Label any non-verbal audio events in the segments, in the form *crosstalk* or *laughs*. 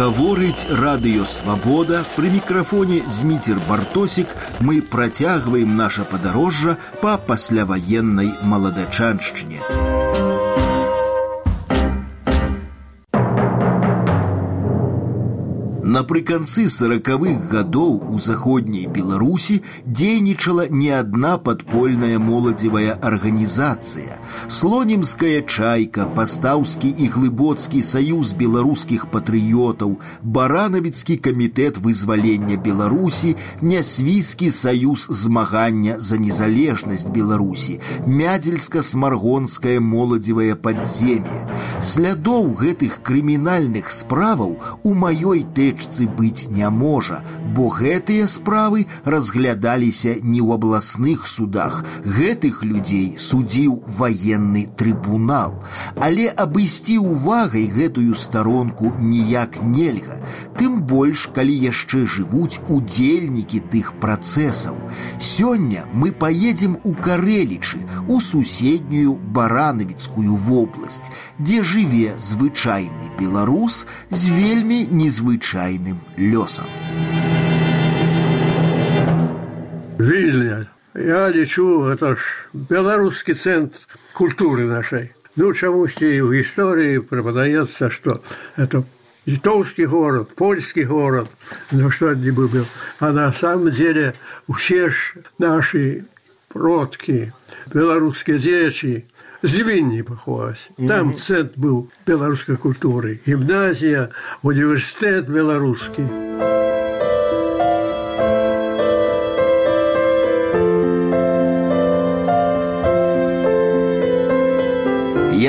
Гаворыць радыёвабода пры мікрафоне зміцер бартосік мы працягваем наша падарожжа па пасляваеннай маладачаншчыне. Напрыканцы сорокавых гадоў у заходняй Беларусі дзейнічала не адна падпольная моладзевая арганізацыя. Слонімская чайка, пастаўскі і глыбоцкі саюз беларускіх патрыётаў, баранавіцкі камітэт вызвалення Беларусі, нясвійскі саюз змагання за незалежнасць Беларусі, мядзельска-смаргонскае моладзевае падзем'е. Слядоў гэтых крымінальных справаў у маёй тэчы рэчцы быць не можа, бо гэтыя справы разглядаліся не ў абласных судах. Гэтых людзей судзіў ваенны трыбунал. Але абысці увагай гэтую старонку ніяк нельга, тым больш, калі яшчэ жывуць удзельнікі тых працэсаў. Сёння мы поедем у Карэлічы, у суседнюю баранавіцкую вобласць, дзе жыве звычайны беларус з вельмі незвычайным незвычайным лёсам. Вільня, я лічу, это ж беларускі цэнтр культуры нашай. Ну чамусьці ў гісторыі препадаецца, што это литовский город, польский город, ну что не был. А на самом деле все наши продки, белорусские дети, з Вінні паховаўся. Там mm -hmm. цэнтр быў беларускай культуры, гімназія, універсітэт беларускі.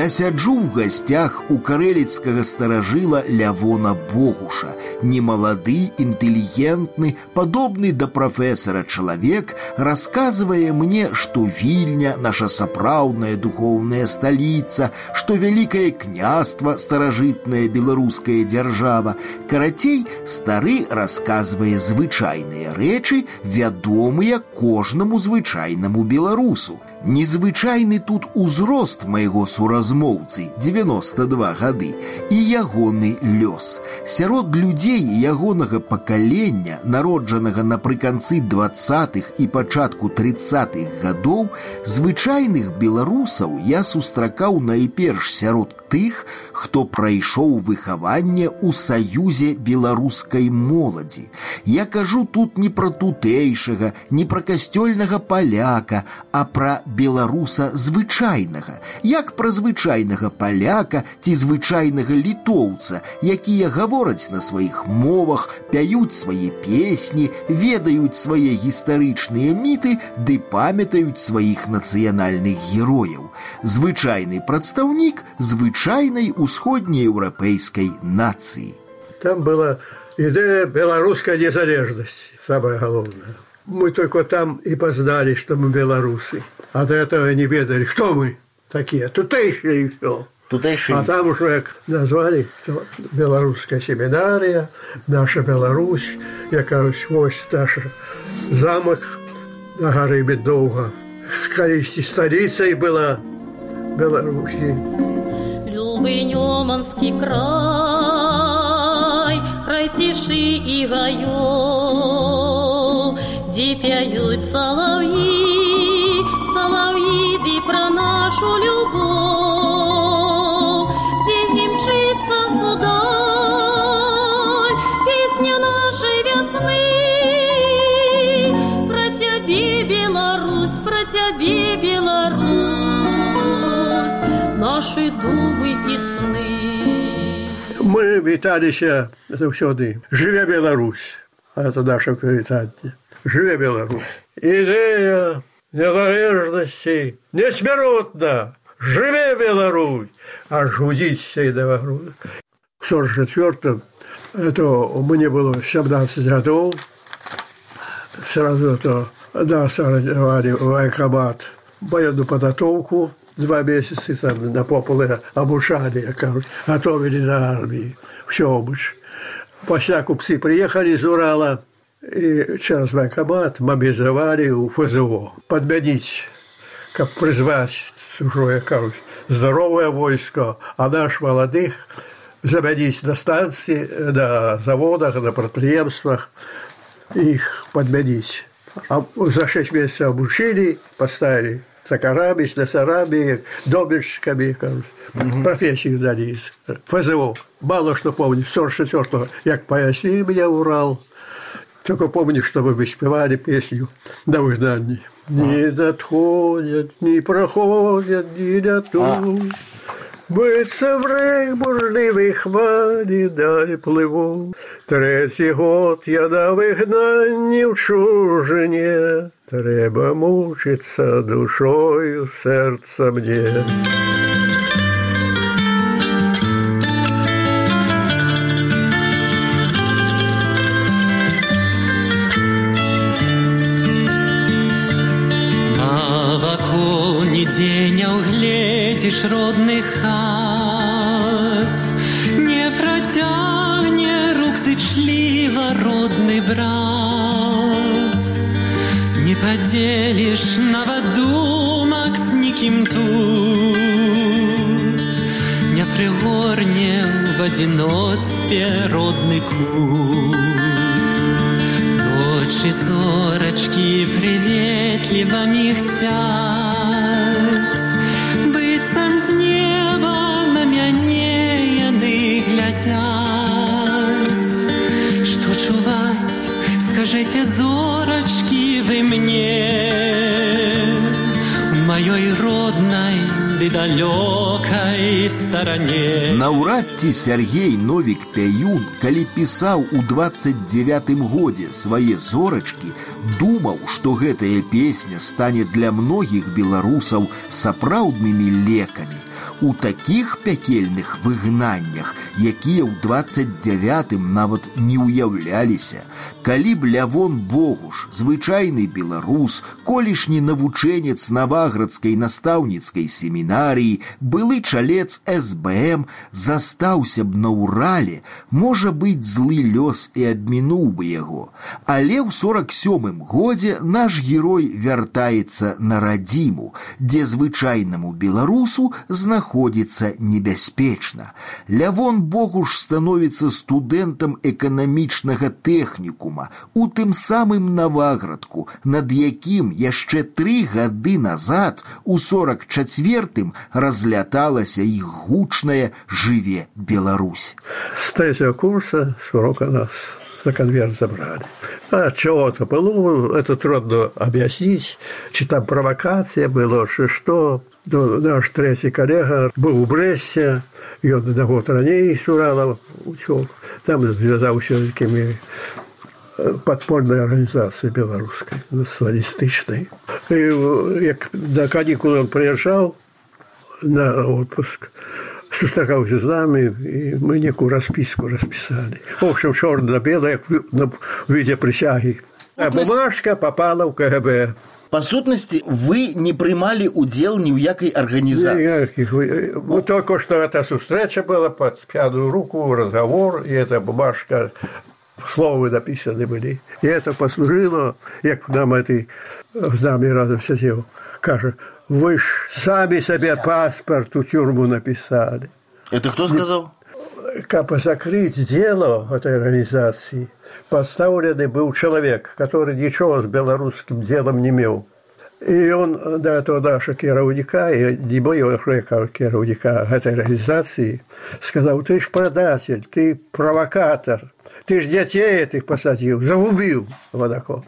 Я сяджу ў гасцях у карэліцкага старажыла Лявона Богуша, немалады, інтэлігентны, падобны да прафесара чалавек, расказвае мне, што вільня наша сапраўдная духоўная сталіца, што вялікае княства старажытная беларуская дзяржава. Карацей, стары расказвае звычайныя рэчы, вядомыя кожнаму звычайнаму беларусу. Незвычайны тут узрост майго суразмоўцы 92 гады і ягоны лёс. Сярод людзей ягонага пакалення, народжанага напрыканцы двадцатых і пачатку тридцатых гадоў, звычайных беларусаў я сустракаў найперш сярод тых, хто прайшоў выхаванне ў саюзе беларускай моладзі. Я кажу тут не пра тутэйшага, не пра касцёльнага паляка, а пра беларуса звычайнага, як пра звычайнага паляка ці звычайнага літоўца, якія гавораць на сваіх мовах, пяюць свае песні, ведаюць свае гістарычныя міты ды памятаюць сваіх нацыянальных герояў. Звычайны прадстаўнік звычайнай усходнееўрапейскай нацыі. Там была идея белорусской незалежности, самое главное. Мы только там и познали, что мы белорусы. А до этого не ведали, кто мы такие, тутейшие и все. Тутейшие. А там уже как назвали, что белорусская семинария, наша Беларусь, я кажусь, вось наша замок на горы Медовга. Колись столицей была Беларуси. Любый Неманский край, край тиши и гаев, где пяют соловьи, про нашу любовь, Мы віталіся заўсёды жыве Беларусь, а это наше прывітанне. Жыве Беларусь. Ідэя незалежности несмиротно, живе Беларусь, а жудиться и до В 44 это мне было 17 годов, сразу это нас организовали в военкомат военную подготовку, два месяца там на пополы обучали, кажуть, готовили на армии, все обыч. После купцы приехали из Урала, и через военкомат мобилизовали у ФЗО. Подменить, как призвать чужое, кажуть, здоровое войско, а наш молодых заменить на станции, на заводах, на предприятиях, их подменить. А за шесть месяцев обучили, поставили слесарами, домельщиками, кажется. Угу. Профессию дали из ФЗО. Мало что помню. 44-го, як поясни меня Урал. Только помню, что мы спевали песню на выгнании. Не надходят, не проходят, не летут. Биться в рейх бурливій хвалі далі пливу. Третій год я на вигнанні в чужині. Треба мучиться душою серця мне. Угледишь родных хат, Не протягне рук зычливо родный брат, Не поделишь наводумок с никим тут, Не пригорне в одиночестве родный кут. Ночи зорочки приветливо михтят, далёкай старане. Наўрад ці Сергей Новік Пяюн, калі пісаў у 29 годзе свае зорачкі, думаў, што гэтая песня стане для многіх беларусаў сапраўднымі лекамі. У такіх пякельных выгнаннях, якія ў 29 нават не ўяўляліся, калі б лявон богуш звычайны беларус колішні навучэнец наваградскай настаўніцкай семінарыі былы чалец сбм застаўся б на ўрале можа быць злы лёс і абмінуў бы яго але ў сорок сёмым годзе наш герой вяртаецца на радзіму дзе звычайнаму беларусу знаходзіцца небяспечна лявон богуш становіцца студэнтам эканамічнага тэхнікума дома у тым самым наваградку над якім яшчэ тры гады назад у сорок четвертым разляталася іх гучная жыве Беларусь с третьего курса с урока нас за конверт забрали. А чего-то было, это трудно объяснить, чи там провокация была, что что. Наш третий коллега был в Бресте, и он на год ранее с Урала учел. Там связался с такими подпольной организации белорусской, националистичной. И як на каникулы он приезжал на отпуск, сустракаўся з нами, и мы некую расписку расписали. В общем, чорно-белое, на виде присяги. А бумажка попала в КГБ. По сутности, вы не приймали удел ни в якой организации? Никаких. Ну, только что эта встреча была под пятую руку, разговор, и эта бумажка словы написаны были. И это послужило, як нам этой з нами разом сидел, каже, вы ж сами себе паспорт у тюрьму написали. Это кто сказал? Как закрыть дело этой организации, поставленный был человек, который ничего с белорусским делом не имел. И он до этого нашего керовника, и не моего керовника этой организации, сказал, ты ж продатель, ты провокатор, ты ж детей этих посадил, загубил Водаков.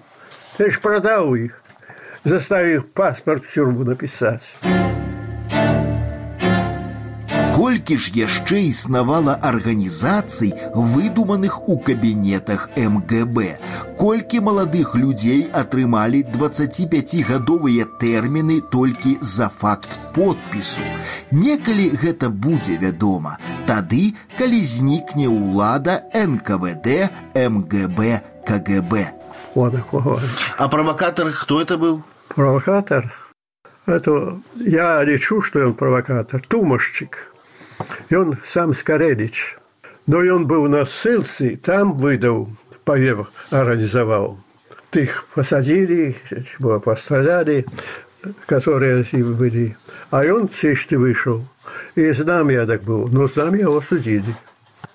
Ты ж продал их, заставив паспорт в тюрьму написать Колькі ж яшчэ існавала арганізацый, выдуманых у кабінетах МГБ. Колькі маладых людзей атрымалі 25гадовыя тэрміны толькі за факт подпісу. Некалі гэта будзе вядома, тады, калі знікне ўлада НКВД, МГБ, КГБ. А провокатор кто это был? Провокатор? Это я лечу, что он провокатор. Тумашчик. Ён сам Скарэліч. Но ён быў на ссылцы, там выдаў повев организовал. Их посадили, постреляли, которые были. А он цишти вышел. И знамя так был. Но знамя его судили.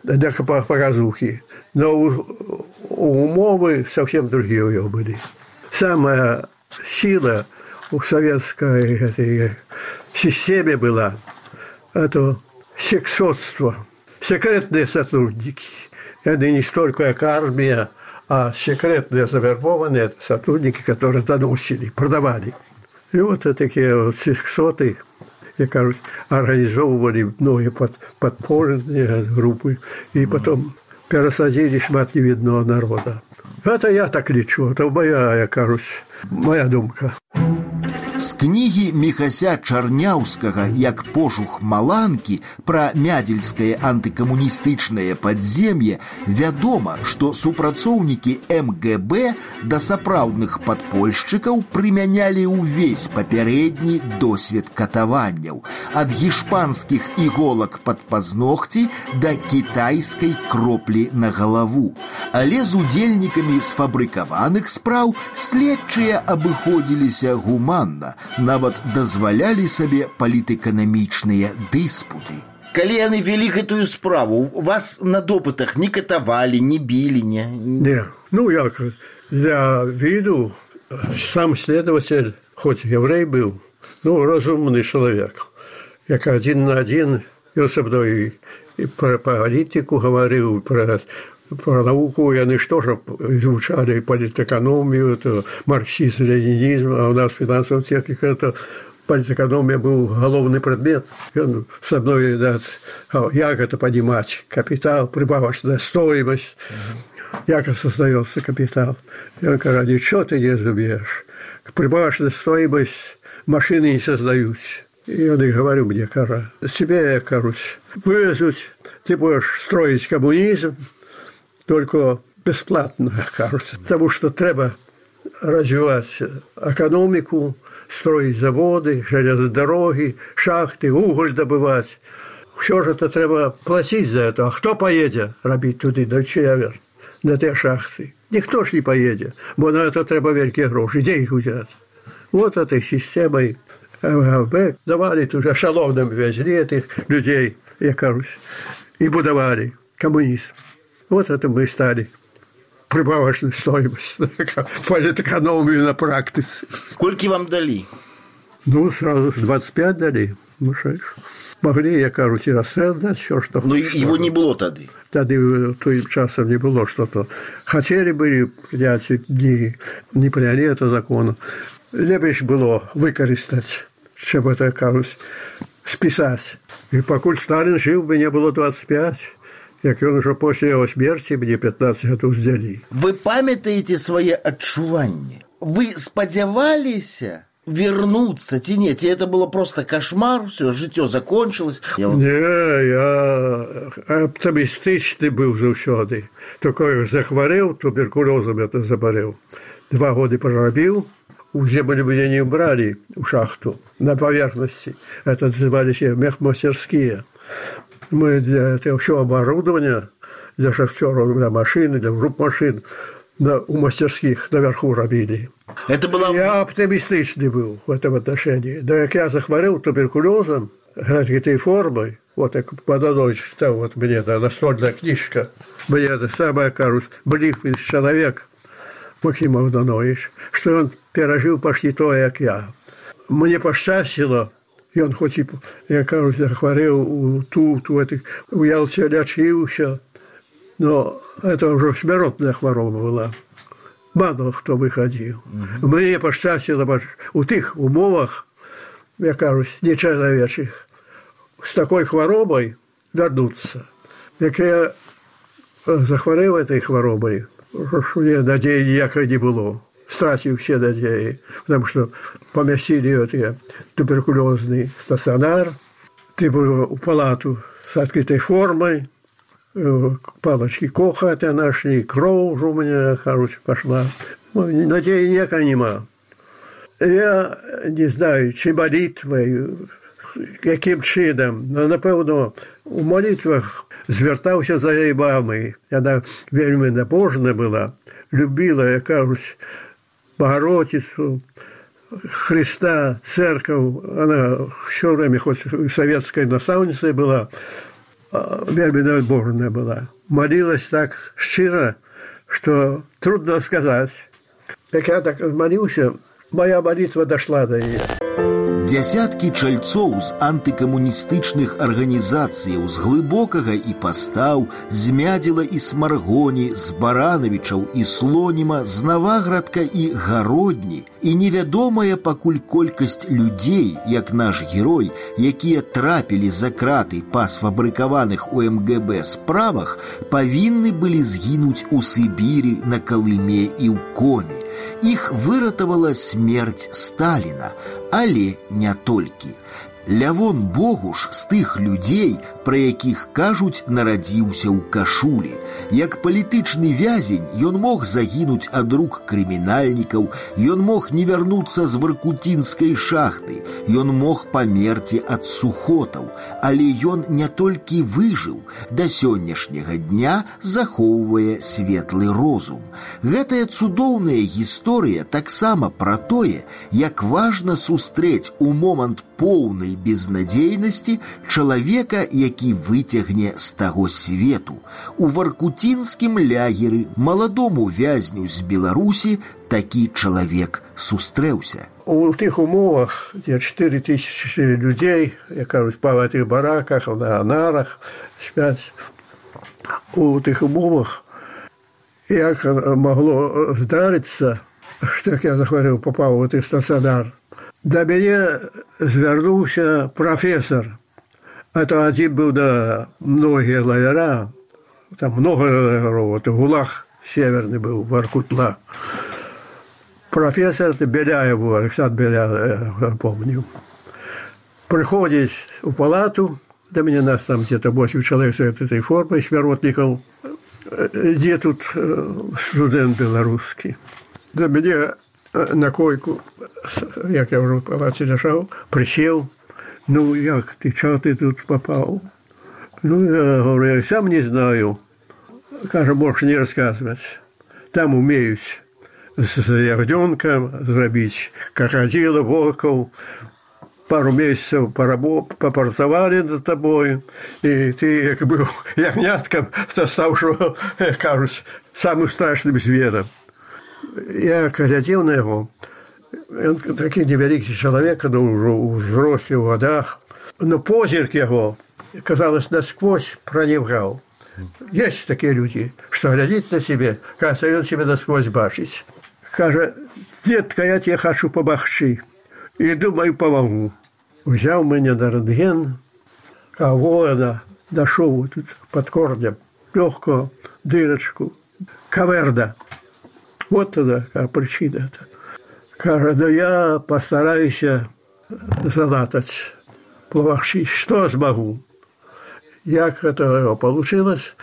Так по показухе. Но у, у умовы совсем другие у него были. Самая сила у советской этой системе была это сексотство, секретные сотрудники. Это не столько как армия, а секретные завербованные сотрудники, которые доносили, продавали. И вот такие вот сексоты, я кажется, организовывали многие под, подпольные группы, и потом пересадили шмат невидного народа. Это я так лечу, это моя, я кажется, моя думка З кнігі мехася чарняўскага як пошух маланкі пра мядзельскае антыкамуністычнае падзем'е вядома, што супрацоўнікі МГБ да сапраўдных падпольшчыкаў прымянялі ўвесь папярэдні досвед катаванняў ад гішпанскіх іголак пад пазногці да кітайскай кроплі на галаву. Але з удзельнікамі сфабрыкаваных спраў следчыя абыходзіліся гуманна нечакана нават дазвалялі сабе палітэканамічныя дыспуты. Калі яны вялі гэтую справу, вас на допытах не катавалі, не білі, не. Не, ну як для віду сам следователь, хоць еврей быў, ну разумны чалавек, як адзін на адзін ён са мной і пра палітыку гаварыў пра про науку яны што ж изучали политэкономию, это марксизм, ленинизм, а у нас финансовая техника это политэкономия был головный предмет. Он со мной, да, як это понимать, капитал, прибавочная стоимость, як создается капитал. Он говорит, ничего ты не разумеешь. Прибавочная стоимость машины не создаются. И я и говорю мне, кара, себе, короче, вывезут, ты будешь строить коммунизм, только бесплатно, кажется, потому что треба развивать экономику, строить заводы, железные дороги, шахты, уголь добывать. Все же это треба платить за это. А кто поедет робить туди, до чевер, на те шахты? Никто ж не поедет, бо на это треба великие гроши. Где их взять? Вот этой системой МГБ давали уже шаловным везли этих людей, я кажусь, и будовали коммунизм. Вот это мы стали прибавочную стоимость, *laughs* политэкономию на практике. Сколько вам дали? Ну, сразу 25 дали. Ну, Могли, я кажу, і расстрел все, что... Но его не было тогда. Тогда той часом не было что-то. Хотели бы принять дни, не приняли это закон. Лепше было выкористать, чем это, кажуть, списать. И покуль Сталин жил бы, не было 25 як ён ужо пасля яго смерці мне 15 гадоў здзялі. Вы памятаеце свае адчуванні. Вы спадзяваліся вернуться ці не ці это было просто кошмар все жыццё закончилось я... не я аптымістычны быў заўсёды такое захварэў туберкулёзам это забарэў два годы прорабіў у землю меня не бралі у шахту на поверхности это называліся мехмастерскія мы для этого все оборудование для шахтеров, для машин, для групп машин на, у мастерских наверху робили. Это было... Я оптимистичный был в этом отношении. Да как я захворел туберкулезом, этой формой, вот как подано читал вот мне да, настольная книжка, мне это самое, кажется, близкий человек, Максим Авданович, что он пережил почти то, как я. Мне посчастило, Ён хоць і я кажу захварэў у тут у этих у ялце лячыўся но это ўжо смяротная хвароба была мало хто выхадзіў мне пашчасціла у тых умовах я кажусь нечалавечых с такой хваробай вярнуцца як я захварэў этой хваробай надзеі ніякай не было стратил все надеи, потому что поместили вот туберкулезный стационар, ты был в палату с открытой формой, э, палочки Коха это нашли, кровь у меня, короче, пошла. Ну, надеи никакой нема. Я не знаю, чи молитвой, якім чынам ну, напэўно у молитвах звяртаўся за яе мамы яна вельмі набожна была любіла я кажуць Богородицу Христа, церковь, она все время, хоть советской наставницей была, вельми набожная была. Молилась так щиро, что трудно сказать. Как я так молился, моя молитва дошла до нее. Дзясяткі чальцоў з антыкамуністычных арганізацыяў з глыбокага і пастаў, з мядзела і смаргоні, з баранавічаў і слоніма, з наваградка і гародні, і невядомая пакуль колькасць людзей, як наш герой, якія трапілі за краты па сфабрыкаваных у МГБ справах, павінны былі згінуць у Сыбіры, на Калыме і ў коме. Іх выратавала смерць Сталіна, але не толькі. Лявон Богуш з тых людзей, пра якіх кажуць, нарадзіўся ў кашулі. Як палітычны вязень ён мог загінуць ад рук крымінальнікаў, ён мог не вярнуцца з варкуцінскай шахты, ён мог памерці ад сухотаў, але ён не толькі выжыў, да сённяшняга дня захоўвае светлы розум. Гэтая цудоўная гісторыя таксама пра тое, як важна сустрэць у момант поўнай безнадзейнасці чалавека, які выцягне з таго свету. У варкуцінскім лягеры маладому вязню з Беларусі такі чалавек сустрэўся. У тых умовах, дзе 4 тысячи людзей, як кажуць па гэтых бараках, на нарах спяць у тых умовах, як магло здарыцца, што як я захварэў папаў у тых стацыянар, да мяне звярнуўся прафесор. Это адзін быў да многія лаяра, там много лаяров, это гулах северны быў варкутла. Профессор Беляеву, Александр Беляев, помню. Приходит в палату, до меня нас там где-то 8 человек с этой формой, смиротников, где тут студент белорусский. До меня на койку, як я уже в палаце лежал, присел. Ну, як ты, чего ты тут попал? Ну, я говорю, я сам не знаю. Кажа, можешь не рассказывать. Там умеют с ягненком зрабіць крокодила, волков, пару месяцев попрацавалі над тобой, и ты як быў ягняткам, то стаў, што, кажуць, самым страшным звером Я глядзеў на яго ён такі невялікі чалавек ну, ўжо ў узросце ў годах но позірк яго казалось насквозь пранівгаў есть такія людзі што глядзіць на сябе кажа ён себе насквозь бачыць кажа детка я тебе хачу памагчы і думаю памагу узяў мяне на рэнтген кавода дашоў тут под корнем лёгкую дырочку каверда вот тогда какая причина. -то. Кажа, да я постараюсь залатать плавахши, что смогу. Як это получилось?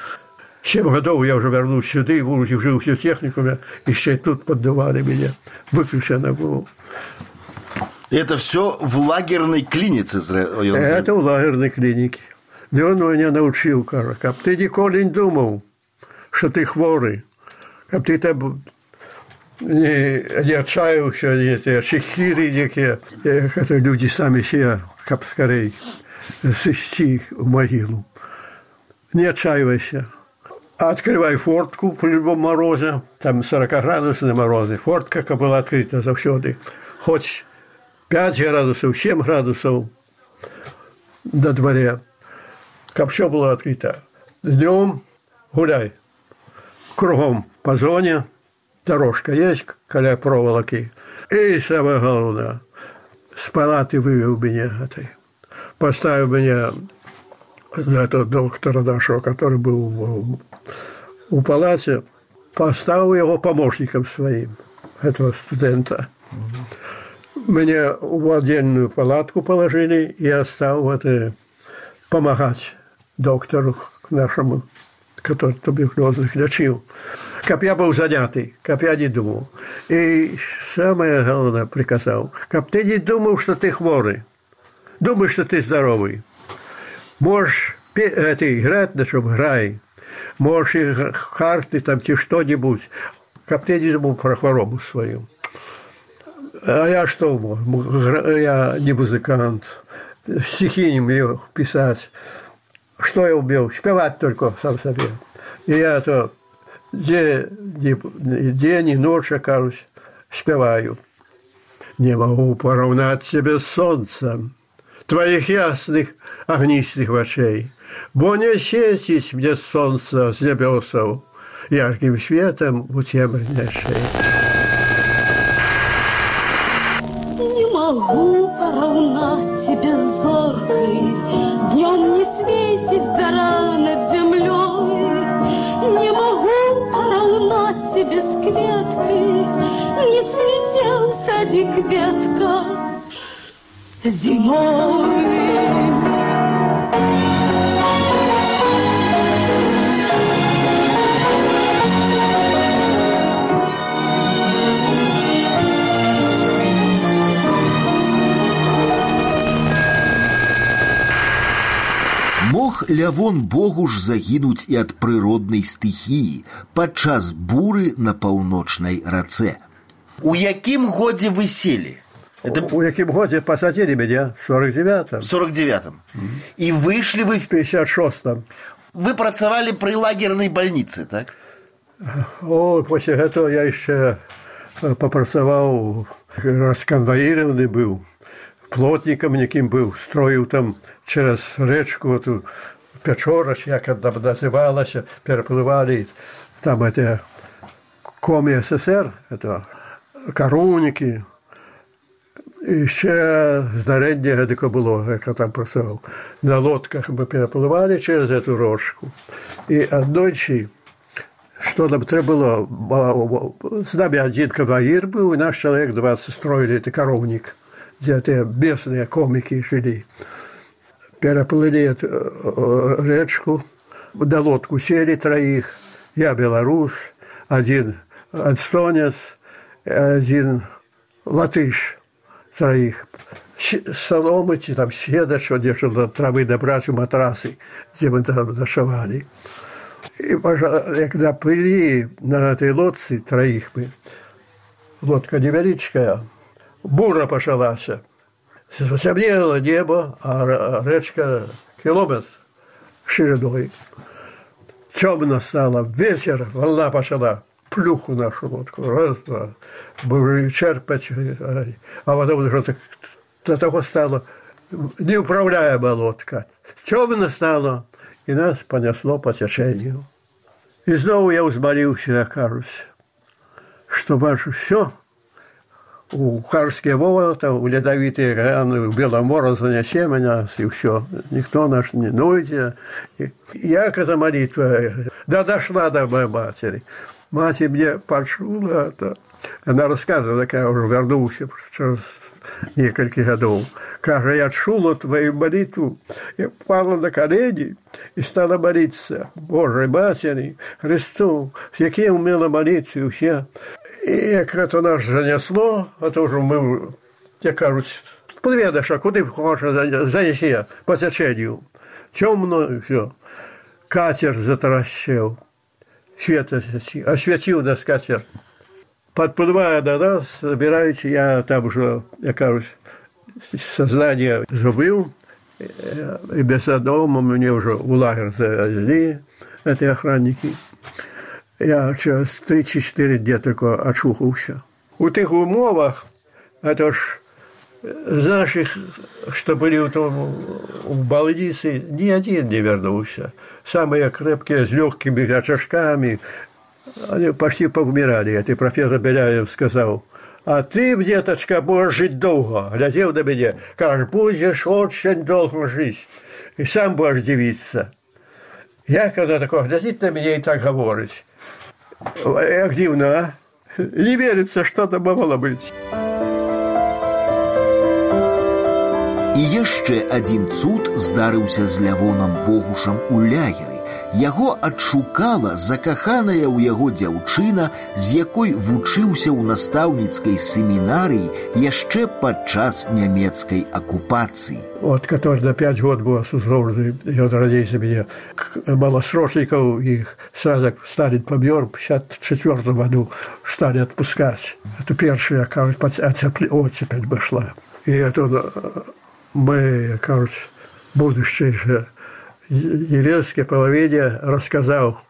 Семь годов я уже вернусь сюда, и будучи жил всю техникуме, еще тут поддували меня, выключено было. Это все в лагерной клинице? Это в лагерной клинике. Да он меня научил, как ты никогда не думал, что ты хворый, как ты там не, отчаивался, эти чехиры, якія, это люди сами себе, как скорей, сысти в могилу. Не отчаивайся. Открывай фортку при любом морозе, там 40-градусные морозы. Фортка как была открыта завсёды. Хоть 5 градусов, 7 градусов на дворе. Как все было открыто. Днем гуляй. Кругом по зоне – дорожка есть каля проволоки. И самое главное, с палаты вывел меня этой. Поставил меня этого доктора нашего, который был у палате, поставил его помощником своим, этого студента. Мне в отдельную палатку положили, и я стал это, помогать доктору нашему который туберкулезных лечил. Каб я был занятый, каб я не думал. И самое главное приказал, каб ты не думал, что ты хворый. думаешь, что ты здоровый. Можешь это, играть, на чем грай. Можешь и карты там, те что-нибудь. Как ты не думал про хворобу свою. А я что? Я не музыкант. Стихи не умею писать. Что я умел? Спевать только сам себе. И я то день и ночь, кажусь, спеваю. Не могу поравнать себе с солнцем, Твоих ясных огнистых очей, Бо не светить мне солнце с небесов Ярким светом у темной шеи. могу поравнать тебе зоркой, Днем не зимой. лявон Богу ж загінуць і ад прыроднай стыхіі падчас буры на паўночнай рацэ. У якім годзе вы селі? Это... У якім годзе пасадзілі мяне 49 49 mm -hmm. і выйшлі вы в 56 вы працавалі пры лагернай бальніцы так о после гэтага я яшчэ папрацаваў расканваіраваны быў плотнікам якім быў строіў там через рэчку эту Печора, як там называлася, переплывали там это коми СССР, это коровники, і ще здарення таке було, як я там працював. На лодках ми перепливали через цю рожку. І одночі, що нам треба було, з нами один каваїр був, і наш чоловік 20 строили это коровник, где те местные комики жили переплыли э, речку, до лодку сели троих, я белорус, один эстонец, один латыш троих. Соломы, там седа, что держали травы добрать у матрасы, где мы там зашивали. И когда плыли на этой лодце троих мы, лодка невеличкая, бура пошалась. Темнело небо, а речка километр шириной. Темно стало. Вечер волна пошла. Плюху нашу лодку. Раз, два. Будем черпать. А потом уже так, до того стало неуправляемая лодка. Темно стало, и нас понесло по течению. И снова я взмолился, я кажусь, что ваше все у Харские ворота, у ледовитые раны, у Беломора занесе меня, и все. Никто наш не нойдет. Я эта молитва, да дошла до моей матери. Мать мне почула это. Она рассказывала, как я уже вернулся через несколько годов. Каже, я чула твою молитву. Я пала на колени и стала молиться. Боже, Матери, Христу, яким умела молиться все. І як то нас занесло, а то вже ми, як кажуть, подведеш, а куди хочеш занеси по течению. Темно и все. Катер затаращил. Свет осветил нас катер. Подплывая до нас, собираете, я там уже, я кажусь, сознание забыл, и без дома мне уже в лагерь завезли, эти охранники. Я через 3-4 дні тільки очухався. У тих умовах, это ж з наших, что были в, том, в больнице, ни один не вернулся. Самые крепкие, с легкими очажками, они почти повмирали. Это профессор Беляев сказал, а ты, деточка, будешь жить долго. Глядел на меня, кажешь, будешь очень долго жить. И сам будешь дивиться. Я, когда такое глядит на меня и так говорит, як дзіўна, а? Не верится, что это могло быть. І яшчэ адзін цуд здарыўся з лявонам богушам у лягеры, Яго адшукала закаханая ў яго дзяўчына, з якой вучыўся ў настаўніцкай семінарыі яшчэ падчас нямецкай акупацыі. Вот, который на пять год был осужден, и вот родился меня малосрочников, их сразу стали помер, в 54 году стали отпускать. Это первая, кажется, оцепить пошла. И это мы, кажется, будущее же еврейской половине рассказал,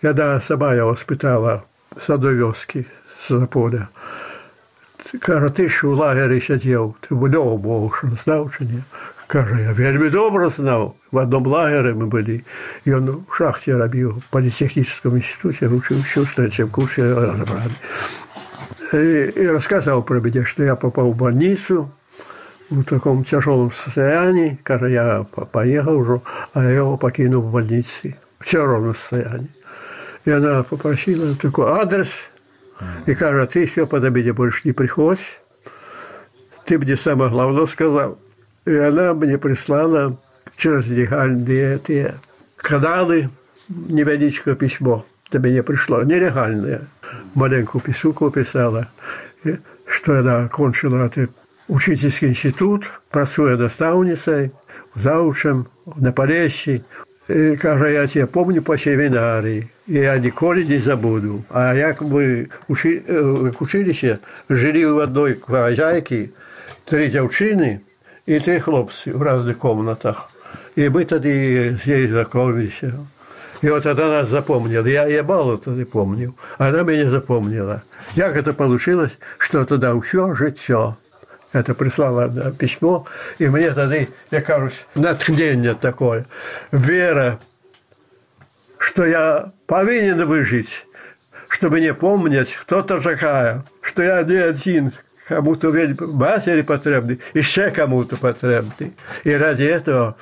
когда сама я воспитала садовёски с запода. Каже, ти ж у лагері сидів, ти вдома був, що знав чи ні? Каже, я вельми добре знав. В одном лагере мы были. И он в шахте робил, в политехническом институте, учился в третьем курсе разобрали. И, и рассказал про меня, что я попал в больницу в таком тяжелом состоянии. Каже, я поехал уже, а я его покинул в больнице в тяжелом состоянии. И она попросила такой адрес – и кажет, ты все под обеде больше не приходь. Ты мне самое главное сказал. И она мне прислала через легальные эти каналы невеличкое письмо. До меня пришло, нелегальное. Маленькую писуку писала, что она окончила этот учительский институт, працуя наставницей, заучем на Полесье. И, каже, я тебя помню по семинарии я ніколи не забуду. А як мы учи, в училище жили в одной хозяйке, три дзяўчыны и три хлопцы в разных комнатах. И мы тоді здесь знакомились. И вот она нас запомнила. Я, я мало тогда помню. Она меня запомнила. Как это получилось, что тогда все життя. Это прислала письмо, и мне тогда, я кажусь, натхнение такое. Вера что я повинен выжить, чтобы не помнить, кто то такая, что я не один, кому-то матери потребный, еще кому-то потребный. И ради этого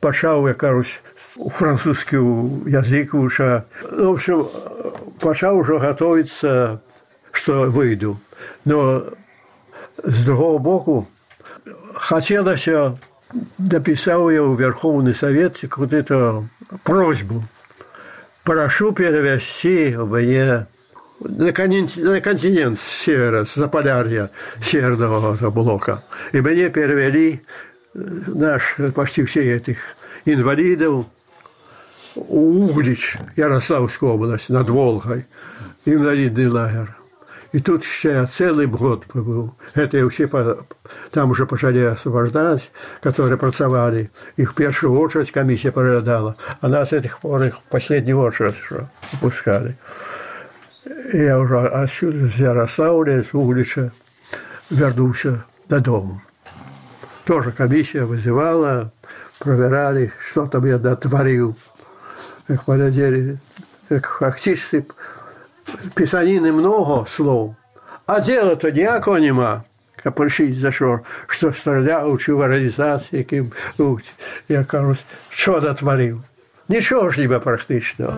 пошел, я кажусь, французский язык уже. В общем, пошел уже готовиться, что выйду. Но с другого боку, хотелось, написал я в Верховный Совет какую-то просьбу – прошу перевести мне на континент, севера, с Заполярья, северного блока. И мне перевели э, наш, почти все этих инвалидов Углич, Ярославская область, над Волгой, инвалидный лагерь. И тут ще целый год побыл. Это все по, там уже пошли освобождать, которые працевали. Их в первую очередь комиссия проглядала, а нас этих пор их в последнюю очередь что пускали. Я уже отсюда, с Ярославля, с Углича, вернулся додому. Тоже комиссия вызывала, проверяли, что там я дотворил. Как полетели, как фактически писанины много слов, а дела-то ніякого нема. Капельшить за що, що стріляв, чи в організації, яким, я кажу, що дотворив. Нічого ж ніби практичного.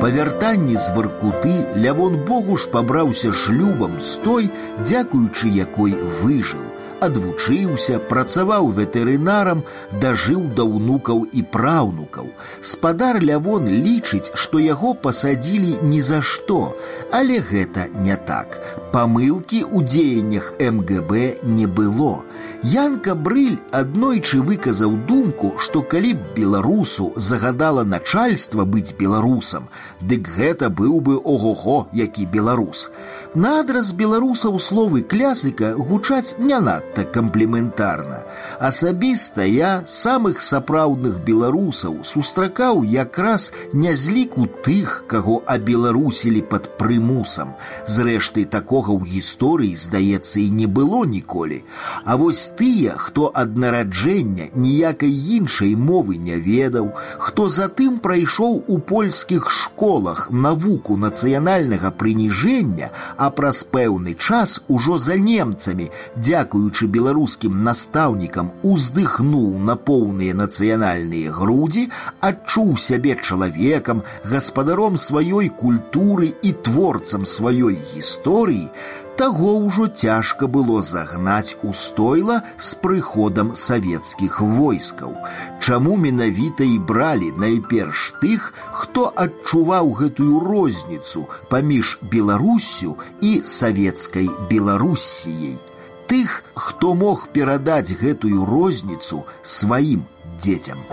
Па вяртанні з варкуты лявон богуш пабраўся шлюбам з той, дзякуючы якой выжыў адвучыўся, працаваў ветэрынарам, дажыў да ўнукаў і праўнукаў. Спадар Лявон лічыць, што яго пасадзілі ні за што, але гэта не так. Памылкі ў дзеяннях МГБ не было. Янка Брыль аднойчы выказаў думку, што калі б беларусу загадала начальства быць беларусам, дык гэта быў бы ого-го, які беларус. Надраз беларусаў словы клясыка гучаць не надта камплементарна. Асабіста я самых сапраўдных беларусаў сустракаў якраз не з ліку тых, каго абеларусілі пад прымусам. Зрэшты такога ў гісторыі, здаецца, і не было ніколі. А вось тыя, хто ад нараджэння ніякай іншай мовы не ведаў, хто затым прайшоў у польскіх школах навуку нацыянальнага прыніжэння, а праз пэўны час ужо за немцамі, дзякуючы будучы беларускім настаўнікам уздыхнуў на поўныя нацыянальныя грудзі адчуў сябе чалавекам гаспадаром сваёй культуры і творцам сваёй гісторыі таго ўжо цяжка было загнаць у стойла з прыходам савецкіх войскаў. Чаму менавіта і бралі найперш тых, хто адчуваў гэтую розніцу паміж Беларуссю і савецкай Беларусіяй. Тых, хто мог перадаць гэтую розніцу сваім дзецям.